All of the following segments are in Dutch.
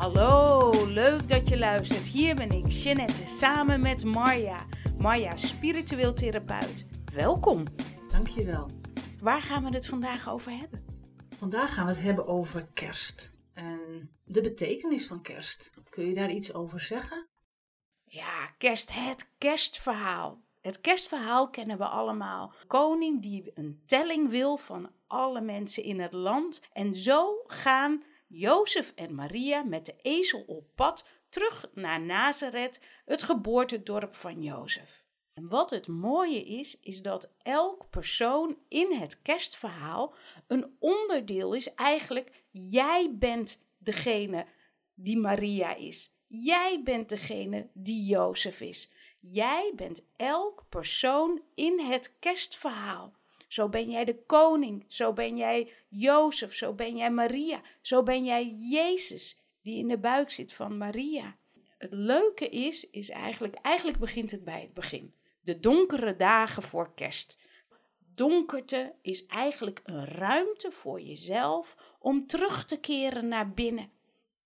Hallo, leuk dat je luistert. Hier ben ik, Jeannette, samen met Marja. Marja, spiritueel therapeut. Welkom. Dankjewel. Waar gaan we het vandaag over hebben? Vandaag gaan we het hebben over kerst. En de betekenis van kerst. Kun je daar iets over zeggen? Ja, kerst, het kerstverhaal. Het kerstverhaal kennen we allemaal. Koning die een telling wil van alle mensen in het land. En zo gaan Jozef en Maria met de ezel op pad terug naar Nazareth, het geboortedorp van Jozef. En wat het mooie is, is dat elk persoon in het kerstverhaal een onderdeel is. Eigenlijk, jij bent degene die Maria is. Jij bent degene die Jozef is. Jij bent elk persoon in het kerstverhaal. Zo ben jij de koning, zo ben jij Jozef, zo ben jij Maria, zo ben jij Jezus die in de buik zit van Maria. Het leuke is, is eigenlijk, eigenlijk begint het bij het begin. De donkere dagen voor kerst. Donkerte is eigenlijk een ruimte voor jezelf om terug te keren naar binnen.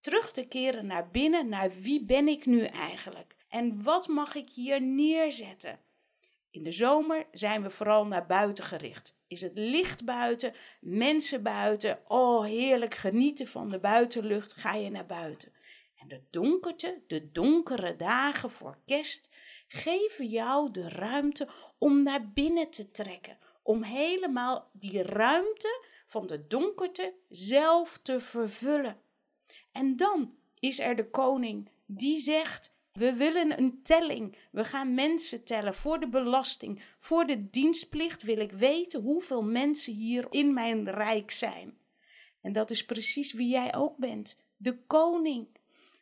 Terug te keren naar binnen, naar wie ben ik nu eigenlijk? En wat mag ik hier neerzetten? In de zomer zijn we vooral naar buiten gericht. Is het licht buiten, mensen buiten, oh heerlijk genieten van de buitenlucht, ga je naar buiten. En de donkerte, de donkere dagen voor kerst, geven jou de ruimte om naar binnen te trekken. Om helemaal die ruimte van de donkerte zelf te vervullen. En dan is er de koning die zegt: we willen een telling. We gaan mensen tellen voor de belasting. Voor de dienstplicht wil ik weten hoeveel mensen hier in mijn rijk zijn. En dat is precies wie jij ook bent: de koning.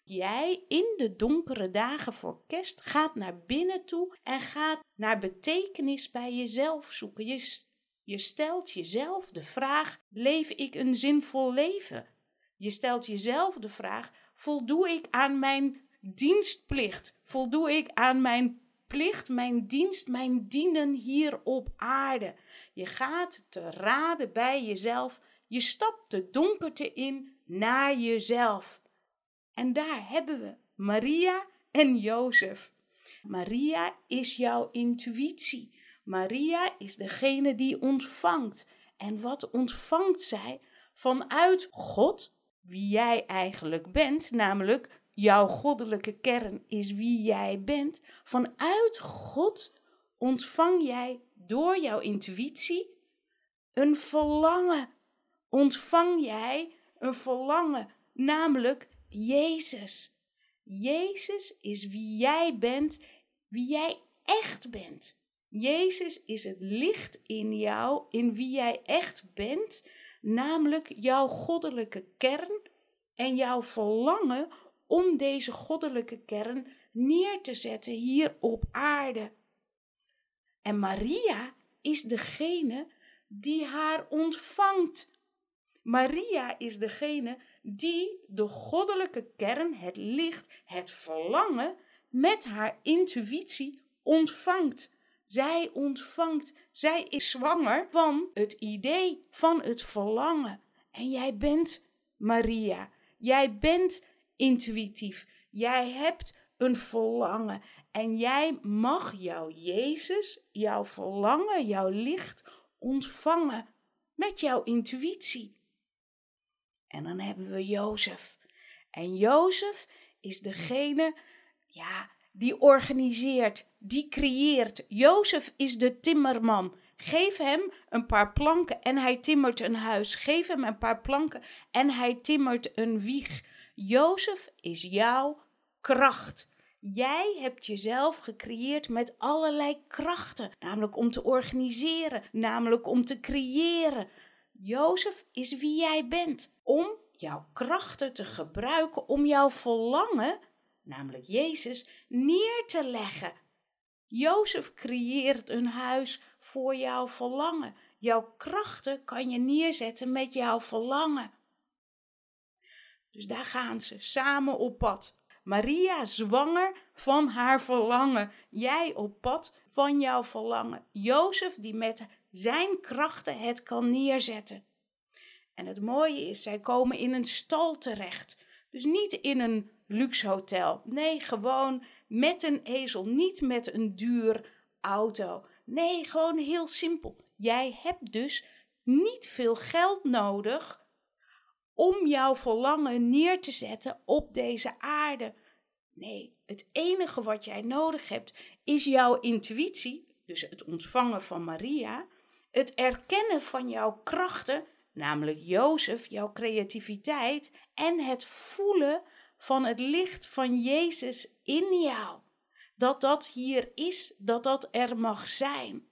Jij in de donkere dagen voor kerst gaat naar binnen toe en gaat naar betekenis bij jezelf zoeken. Je, je stelt jezelf de vraag: leef ik een zinvol leven? Je stelt jezelf de vraag: voldoe ik aan mijn dienstplicht? Voldoe ik aan mijn plicht, mijn dienst, mijn dienen hier op aarde? Je gaat te raden bij jezelf. Je stapt de donkerte in naar jezelf. En daar hebben we Maria en Jozef. Maria is jouw intuïtie. Maria is degene die ontvangt. En wat ontvangt zij? Vanuit God, wie jij eigenlijk bent, namelijk jouw goddelijke kern is wie jij bent. Vanuit God ontvang jij door jouw intuïtie een verlangen. Ontvang jij een verlangen, namelijk Jezus. Jezus is wie jij bent, wie jij echt bent. Jezus is het licht in jou, in wie jij echt bent, namelijk jouw goddelijke kern en jouw verlangen om deze goddelijke kern neer te zetten hier op aarde. En Maria is degene die haar ontvangt. Maria is degene die de goddelijke kern, het licht, het verlangen met haar intuïtie ontvangt. Zij ontvangt, zij is zwanger van het idee van het verlangen. En jij bent Maria. Jij bent intuïtief. Jij hebt een verlangen en jij mag jouw Jezus, jouw verlangen, jouw licht ontvangen met jouw intuïtie. En dan hebben we Jozef. En Jozef is degene, ja, die organiseert, die creëert. Jozef is de timmerman. Geef hem een paar planken en hij timmert een huis. Geef hem een paar planken en hij timmert een wieg. Jozef is jouw kracht. Jij hebt jezelf gecreëerd met allerlei krachten, namelijk om te organiseren, namelijk om te creëren. Jozef is wie jij bent, om jouw krachten te gebruiken om jouw verlangen, namelijk Jezus, neer te leggen. Jozef creëert een huis voor jouw verlangen. Jouw krachten kan je neerzetten met jouw verlangen. Dus daar gaan ze samen op pad. Maria zwanger van haar verlangen. Jij op pad van jouw verlangen. Jozef die met zijn krachten het kan neerzetten. En het mooie is, zij komen in een stal terecht. Dus niet in een luxe hotel. Nee, gewoon met een ezel, niet met een duur auto. Nee, gewoon heel simpel. Jij hebt dus niet veel geld nodig om jouw verlangen neer te zetten op deze aarde. Nee, het enige wat jij nodig hebt is jouw intuïtie, dus het ontvangen van Maria, het erkennen van jouw krachten, namelijk Jozef, jouw creativiteit, en het voelen van het licht van Jezus in jou. Dat dat hier is, dat dat er mag zijn.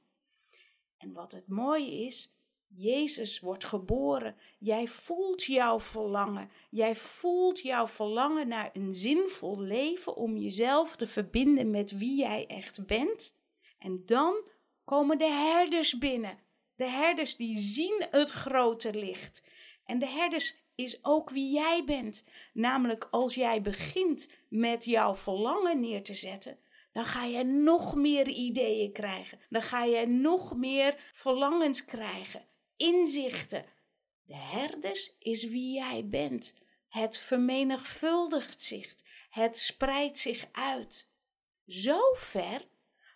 En wat het mooie is, Jezus wordt geboren. Jij voelt jouw verlangen. Jij voelt jouw verlangen naar een zinvol leven om jezelf te verbinden met wie jij echt bent. En dan komen de herders binnen. De herders die zien het grote licht. En de herders is ook wie jij bent. Namelijk als jij begint met jouw verlangen neer te zetten, dan ga je nog meer ideeën krijgen. Dan ga je nog meer verlangens krijgen, inzichten. De herders is wie jij bent. Het vermenigvuldigt zich, het spreidt zich uit. Zo ver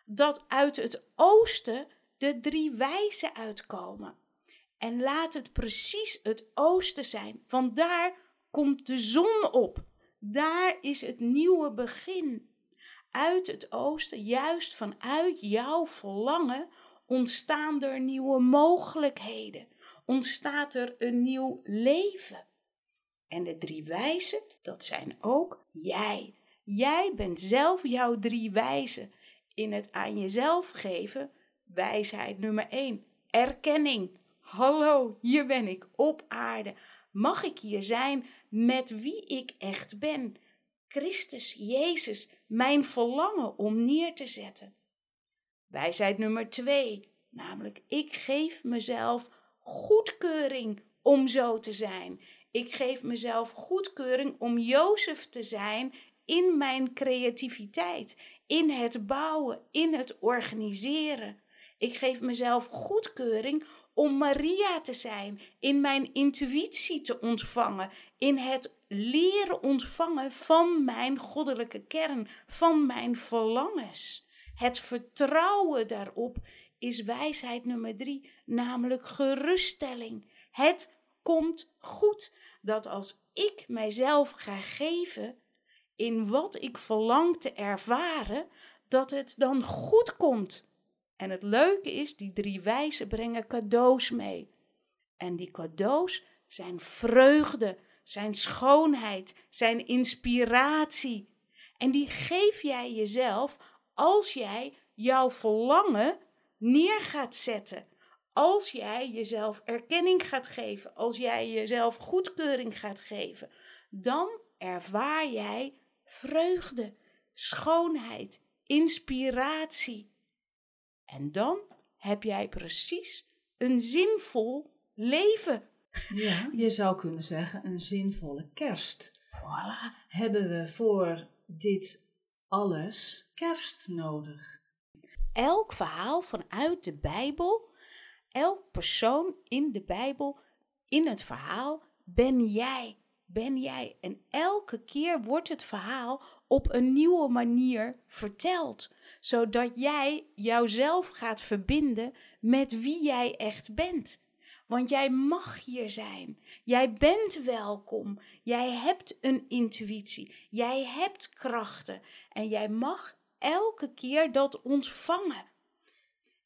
dat uit het oosten de drie wijzen uitkomen. En laat het precies het oosten zijn, want daar komt de zon op. Daar is het nieuwe begin. Uit het oosten, juist vanuit jouw verlangen, ontstaan er nieuwe mogelijkheden. Ontstaat er een nieuw leven. En de drie wijzen, dat zijn ook jij. Jij bent zelf jouw drie wijzen. In het aan jezelf geven, wijsheid nummer één, erkenning. Hallo, hier ben ik op aarde. Mag ik hier zijn met wie ik echt ben? Christus, Jezus, mijn verlangen om neer te zetten. Wijsheid nummer twee, namelijk ik geef mezelf goedkeuring om zo te zijn. Ik geef mezelf goedkeuring om Jozef te zijn in mijn creativiteit, in het bouwen, in het organiseren. Ik geef mezelf goedkeuring om Maria te zijn, in mijn intuïtie te ontvangen, in het leren ontvangen van mijn goddelijke kern, van mijn verlangens. Het vertrouwen daarop is wijsheid nummer drie, namelijk geruststelling. Het komt goed dat als ik mijzelf ga geven in wat ik verlang te ervaren, dat het dan goed komt. En het leuke is, die drie wijzen brengen cadeaus mee. En die cadeaus zijn vreugde, zijn schoonheid, zijn inspiratie. En die geef jij jezelf als jij jouw verlangen neer gaat zetten. Als jij jezelf erkenning gaat geven, als jij jezelf goedkeuring gaat geven, dan ervaar jij vreugde, schoonheid, inspiratie. En dan heb jij precies een zinvol leven. Ja, je zou kunnen zeggen een zinvolle kerst. Voilà. Hebben we voor dit alles kerst nodig? Elk verhaal vanuit de Bijbel, elk persoon in de Bijbel, in het verhaal, ben jij. Ben jij. En elke keer wordt het verhaal op een nieuwe manier verteld, zodat jij jouzelf gaat verbinden met wie jij echt bent. Want jij mag hier zijn. Jij bent welkom. Jij hebt een intuïtie. Jij hebt krachten. En jij mag elke keer dat ontvangen.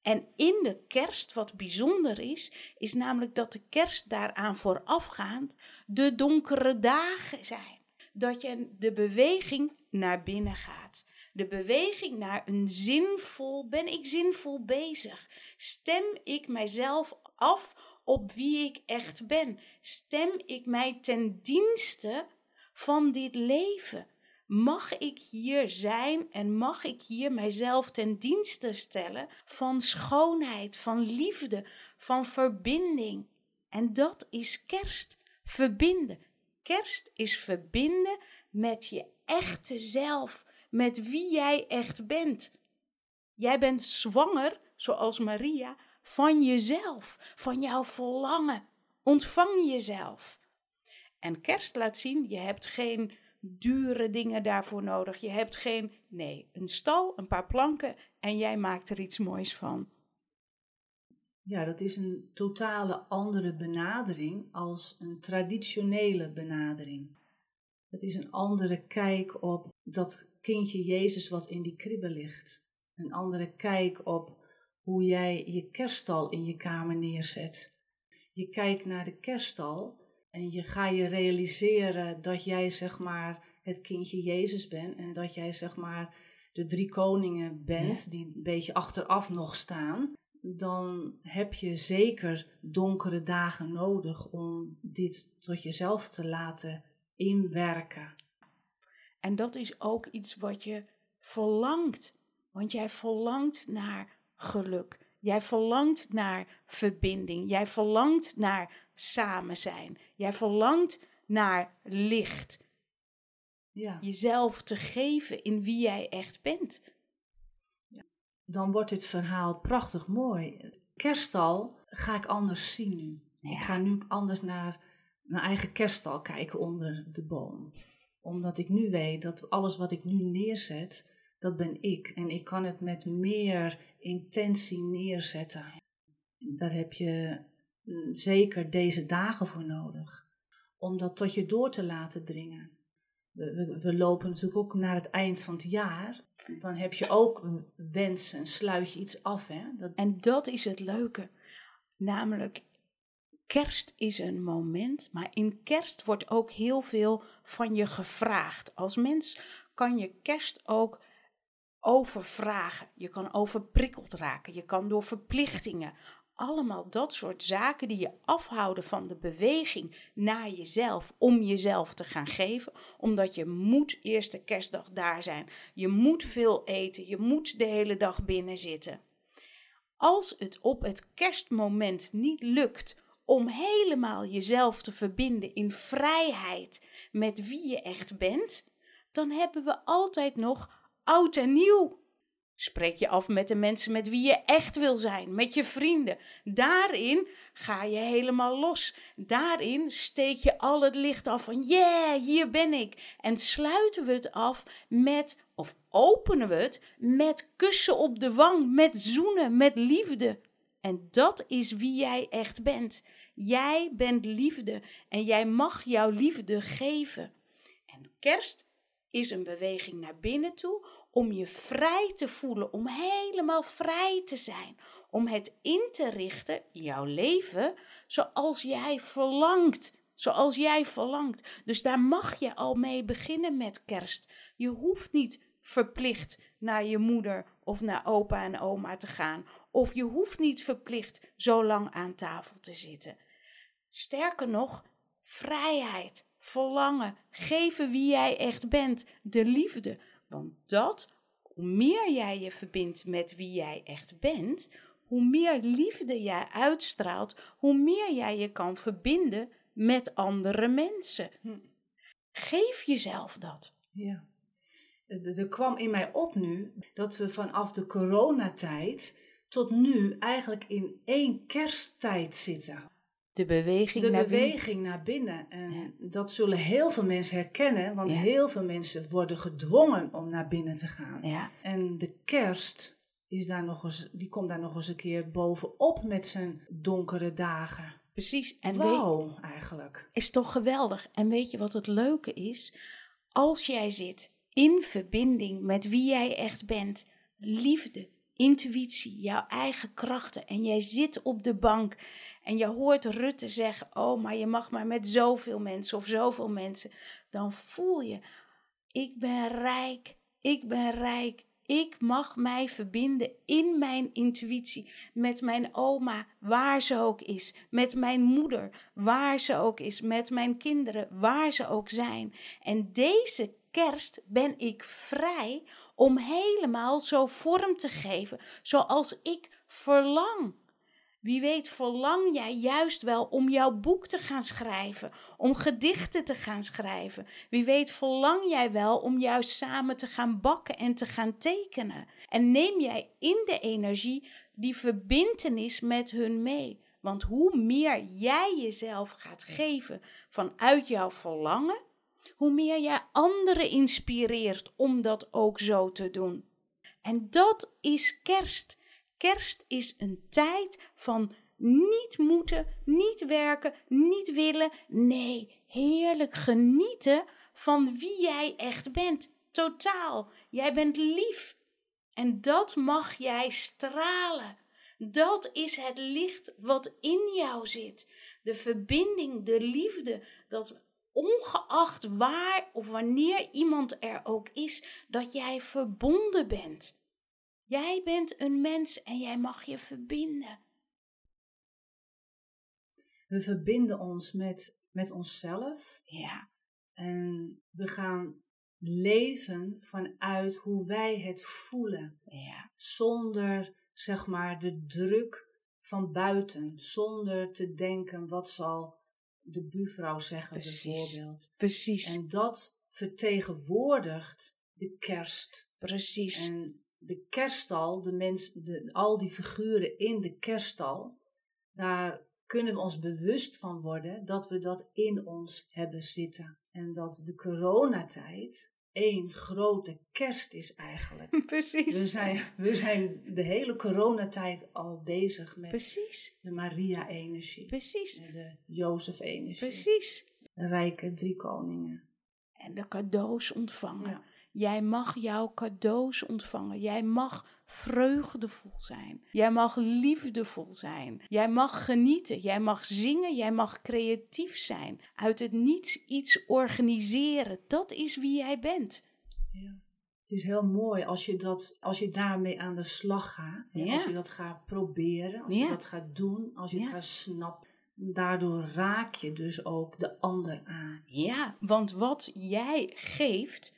En in de kerst, wat bijzonder is, is namelijk dat de kerst daaraan voorafgaand de donkere dagen zijn. Dat je de beweging naar binnen gaat. De beweging naar een zinvol, ben ik zinvol bezig? Stem ik mijzelf af op wie ik echt ben? Stem ik mij ten dienste van dit leven? Mag ik hier zijn en mag ik hier mijzelf ten dienste stellen van schoonheid, van liefde, van verbinding? En dat is kerst. Verbinden. Kerst is verbinden met je echte zelf, met wie jij echt bent. Jij bent zwanger, zoals Maria, van jezelf, van jouw verlangen. Ontvang jezelf. En kerst laat zien, je hebt geen dure dingen daarvoor nodig. Je hebt geen, nee, een stal, een paar planken en jij maakt er iets moois van. Ja, dat is een totale andere benadering als een traditionele benadering. Het is een andere kijk op dat kindje Jezus wat in die kribbe ligt. Een andere kijk op hoe jij je kerststal in je kamer neerzet. Je kijkt naar de kerststal en je ga je realiseren dat jij zeg maar het kindje Jezus bent en dat jij zeg maar de drie koningen bent die een beetje achteraf nog staan. Dan heb je zeker donkere dagen nodig om dit tot jezelf te laten inwerken. En dat is ook iets wat je verlangt. Want jij verlangt naar geluk. Jij verlangt naar verbinding. Jij verlangt naar samen zijn. Jij verlangt naar licht. Ja. Jezelf te geven in wie jij echt bent. Dan wordt dit verhaal prachtig mooi. Kerststal ga ik anders zien nu. Ik ga nu anders naar mijn eigen kerststal kijken onder de boom. Omdat ik nu weet dat alles wat ik nu neerzet, dat ben ik. En ik kan het met meer intentie neerzetten. Daar heb je mm, zeker deze dagen voor nodig. Om dat tot je door te laten dringen. We, we, lopen natuurlijk ook naar het eind van het jaar. Dan heb je ook wensen, sluit je iets af. Hè? En dat is het leuke. Namelijk, kerst is een moment, maar in kerst wordt ook heel veel van je gevraagd. Als mens kan je kerst ook overvragen. Je kan overprikkeld raken. Je kan door verplichtingen. Allemaal dat soort zaken die je afhouden van de beweging naar jezelf. Om jezelf te gaan geven. Omdat je moet eerste kerstdag daar zijn. Je moet veel eten. Je moet de hele dag binnen zitten. Als het op het kerstmoment niet lukt om helemaal jezelf te verbinden in vrijheid met wie je echt bent, dan hebben we altijd nog oud en nieuw. Spreek je af met de mensen met wie je echt wil zijn, met je vrienden. Daarin ga je helemaal los. Daarin steek je al het licht af van yeah, hier ben ik. En sluiten we het af met, of openen we het met kussen op de wang, met zoenen, met liefde. En dat is wie jij echt bent. Jij bent liefde en jij mag jouw liefde geven. En kerst is een beweging naar binnen toe om je vrij te voelen, om helemaal vrij te zijn, om het in te richten, jouw leven, zoals jij verlangt. Zoals jij verlangt. Dus daar mag je al mee beginnen met kerst. Je hoeft niet verplicht naar je moeder of naar opa en oma te gaan. Of je hoeft niet verplicht zo lang aan tafel te zitten. Sterker nog, vrijheid, verlangen, geven wie jij echt bent, de liefde. Want dat, hoe meer jij je verbindt met wie jij echt bent, hoe meer liefde jij uitstraalt, hoe meer jij je kan verbinden met andere mensen. Hm. Geef jezelf dat. Ja. Er kwam in mij op nu dat we vanaf de coronatijd tot nu eigenlijk in één kersttijd zitten. De beweging, de naar, beweging binnen. naar binnen. En dat zullen heel veel mensen herkennen, want heel veel mensen worden gedwongen om naar binnen te gaan. Ja. En de kerst is daar nog eens, die komt daar nog eens een keer bovenop met zijn donkere dagen. Precies. En wow, eigenlijk. Is toch geweldig. En weet je wat het leuke is? Als jij zit in verbinding met wie jij echt bent, liefde, intuïtie, jouw eigen krachten. En jij zit op de bank en je hoort Rutte zeggen: Oh, maar je mag maar met zoveel mensen of zoveel mensen. Dan voel je: Ik ben rijk, ik ben rijk. Ik mag mij verbinden in mijn intuïtie met mijn oma, waar ze ook is, met mijn moeder, waar ze ook is, met mijn kinderen, waar ze ook zijn. En deze kerst ben ik vrij om helemaal zo vorm te geven zoals ik verlang. Wie weet verlang jij juist wel om jouw boek te gaan schrijven, om gedichten te gaan schrijven. Wie weet verlang jij wel om juist samen te gaan bakken en te gaan tekenen. En neem jij in de energie die verbintenis met hun mee. want hoe meer jij jezelf gaat geven vanuit jouw verlangen, hoe meer jij anderen inspireert om dat ook zo te doen. En dat is kerst. Kerst is een tijd van niet moeten, niet werken, niet willen. Nee, heerlijk genieten van wie jij echt bent. Totaal. Jij bent lief. En dat mag jij stralen. Dat is het licht wat in jou zit. De verbinding, de liefde, dat ongeacht waar of wanneer iemand er ook is, dat jij verbonden bent. Jij bent een mens en jij mag je verbinden. We verbinden ons met, met onszelf. Ja. En we gaan leven vanuit hoe wij het voelen. Ja. Zonder, zeg maar, de druk van buiten. Zonder te denken, wat zal de buurvrouw zeggen Precies. bijvoorbeeld. Precies. En dat vertegenwoordigt de kerst. Precies. En de kerststal, de mens, de, al die figuren in de kerststal, daar kunnen we ons bewust van worden dat we dat in ons hebben zitten. En dat de coronatijd één grote kerst is eigenlijk. Precies. We zijn, we zijn de hele coronatijd al bezig met Precies. de Maria-energie, Precies. met de Jozef-energie, Precies. de rijke drie koningen. En de cadeaus ontvangen. Ja. Jij mag jouw cadeaus ontvangen. Jij mag vreugdevol zijn. Jij mag liefdevol zijn. Jij mag genieten. Jij mag zingen. Jij mag creatief zijn. Uit het niets iets organiseren. Dat is wie jij bent. Ja. Het is heel mooi als je, dat, als je daarmee aan de slag gaat. Ja. Als je dat gaat proberen, als Ja. je dat gaat doen, als je het gaat snappen. Daardoor raak je dus ook de ander aan. Ja, want wat jij geeft,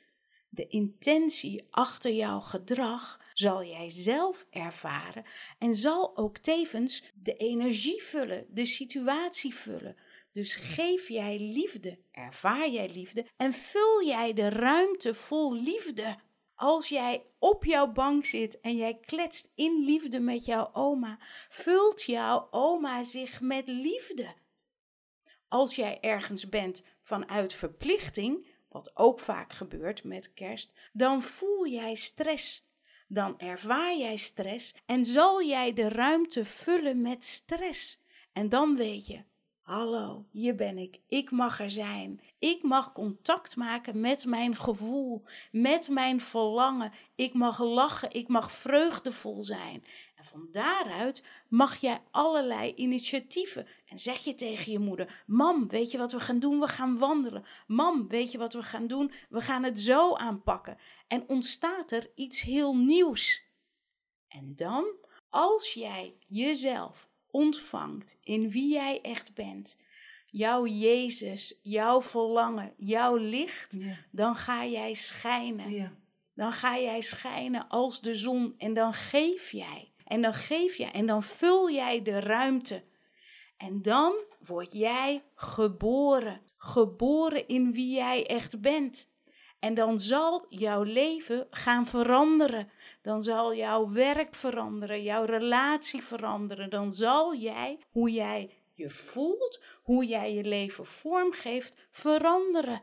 de intentie achter jouw gedrag, zal jij zelf ervaren en zal ook tevens de energie vullen, de situatie vullen. Dus geef jij liefde, ervaar jij liefde en vul jij de ruimte vol liefde. Als jij op jouw bank zit en jij kletst in liefde met jouw oma, vult jouw oma zich met liefde. Als jij ergens bent vanuit verplichting, wat ook vaak gebeurt met kerst, dan voel jij stress. Dan ervaar jij stress en zal jij de ruimte vullen met stress. En dan weet je, hallo, hier ben ik. Ik mag er zijn. Ik mag contact maken met mijn gevoel, met mijn verlangen. Ik mag lachen, ik mag vreugdevol zijn. En van daaruit mag jij allerlei initiatieven. En zeg je tegen je moeder: Mam, weet je wat we gaan doen? We gaan wandelen. Mam, weet je wat we gaan doen? We gaan het zo aanpakken. En ontstaat er iets heel nieuws. En dan, als jij jezelf ontvangt in wie jij echt bent, jouw Jezus, jouw verlangen, jouw licht, Ja. dan ga jij schijnen. Ja. Dan ga jij schijnen als de zon en dan geef jij. En dan geef jij en dan vul jij de ruimte. En dan word jij geboren. Geboren in wie jij echt bent. En dan zal jouw leven gaan veranderen. Dan zal jouw werk veranderen, jouw relatie veranderen. Dan zal jij, hoe jij je voelt, hoe jij je leven vormgeeft, veranderen.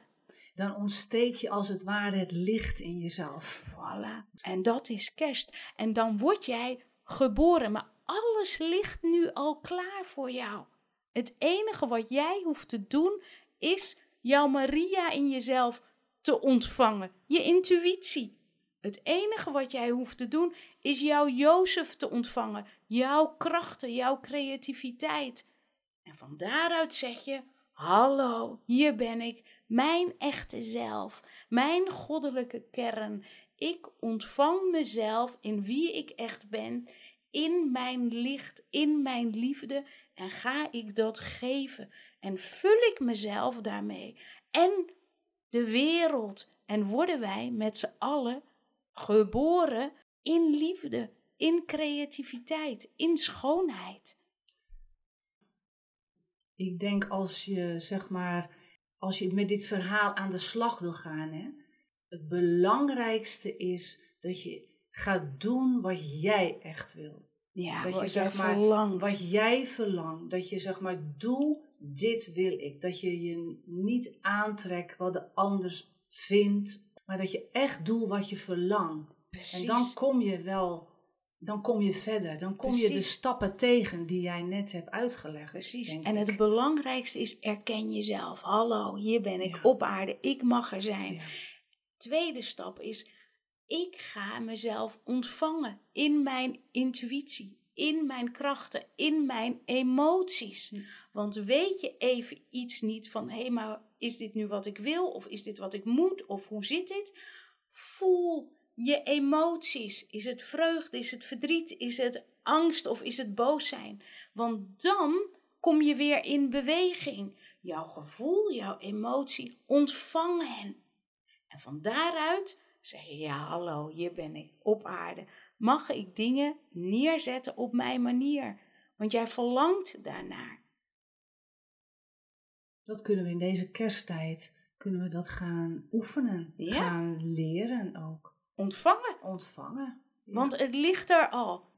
Dan ontsteek je als het ware het licht in jezelf. Voilà. En dat is kerst. En dan word jij geboren. Maar alles ligt nu al klaar voor jou. Het enige wat jij hoeft te doen is jouw Maria in jezelf te ontvangen. Je intuïtie. Het enige wat jij hoeft te doen is jouw Jozef te ontvangen. Jouw krachten, jouw creativiteit. En van daaruit zeg je: Hallo, hier ben ik, mijn echte zelf, mijn goddelijke kern. Ik ontvang mezelf in wie ik echt ben, in mijn licht, in mijn liefde en ga ik dat geven. En vul ik mezelf daarmee en de wereld. En worden wij met z'n allen geboren in liefde, in creativiteit, in schoonheid. Ik denk als je, zeg maar, als je met dit verhaal aan de slag wil gaan, hè, het belangrijkste is dat je gaat doen wat jij echt wil. Ja, dat wat je zeg maar verlangt. wat jij verlangt. Dat je zeg maar doe, dit wil ik. Dat je je niet aantrekt wat de ander vindt, maar dat je echt doet wat je verlangt. Precies. En dan kom je wel, dan kom je verder. Dan kom je de stappen tegen die jij net hebt uitgelegd. Precies. En ik. het belangrijkste is erken jezelf. Hallo, hier ben ik Ja. op aarde. Ik mag er zijn. Ja. Tweede stap is, ik ga mezelf ontvangen in mijn intuïtie, in mijn krachten, in mijn emoties. Hm. Want weet je even iets niet van, hé, maar is dit nu wat ik wil? Of is dit wat ik moet? Of hoe zit dit? Voel je emoties. Is het vreugde? Is het verdriet? Is het angst? Of is het boos zijn? Want dan kom je weer in beweging. Jouw gevoel, jouw emotie, ontvang hen. En van daaruit zeg je, ja hallo, hier ben ik op aarde. Mag ik dingen neerzetten op mijn manier? Want jij verlangt daarnaar. Dat kunnen we in deze kersttijd, kunnen we dat gaan oefenen. Ja. Gaan leren ook. Ontvangen. Ontvangen. Ja. Want het ligt er al.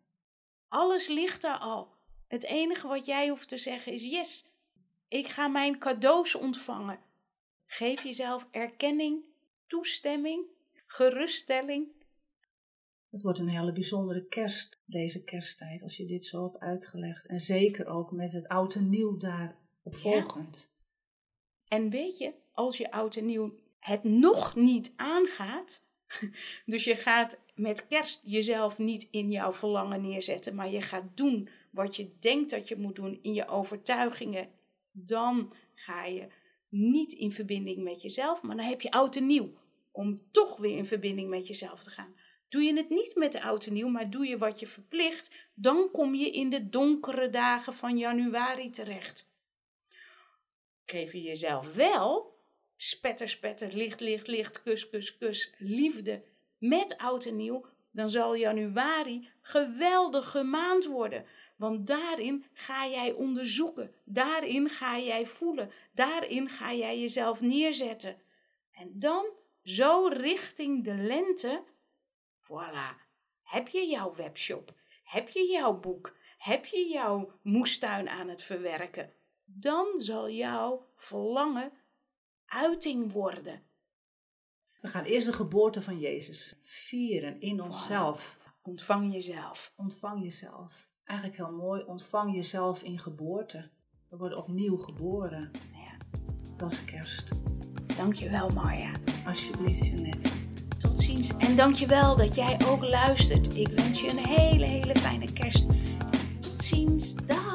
Alles ligt er al. Het enige wat jij hoeft te zeggen is: yes, ik ga mijn cadeaus ontvangen. Geef jezelf erkenning, toestemming, geruststelling. Het wordt een hele bijzondere kerst, deze kersttijd, als je dit zo hebt uitgelegd. En zeker ook met het oud en nieuw daarop volgend. En weet je, als je oud en nieuw het nog niet aangaat, dus je gaat met kerst jezelf niet in jouw verlangen neerzetten, maar je gaat doen wat je denkt dat je moet doen in je overtuigingen, dan ga je niet in verbinding met jezelf, maar dan heb je oud en nieuw om toch weer in verbinding met jezelf te gaan. Doe je het niet met de oud en nieuw, maar doe je wat je verplicht, dan kom je in de donkere dagen van januari terecht geef je jezelf wel spetter, spetter, licht, licht, licht, kus, kus, kus, liefde met oud en nieuw, dan zal januari geweldige maand worden. Want daarin ga jij onderzoeken, daarin ga jij voelen, daarin ga jij jezelf neerzetten. En dan, zo richting de lente, voilà, heb je jouw webshop, heb je jouw boek, heb je jouw moestuin aan het verwerken dan zal jouw verlangen uiting worden. We gaan eerst de geboorte van Jezus vieren in onszelf. Ontvang jezelf. Ontvang jezelf. Eigenlijk heel mooi, ontvang jezelf in geboorte. We worden opnieuw geboren. Ja, Dat is kerst. Dankjewel Marja. Alsjeblieft, Jeannette. Tot ziens en dankjewel dat jij ook luistert. Ik wens je een hele, hele fijne kerst. Tot ziens. Dag.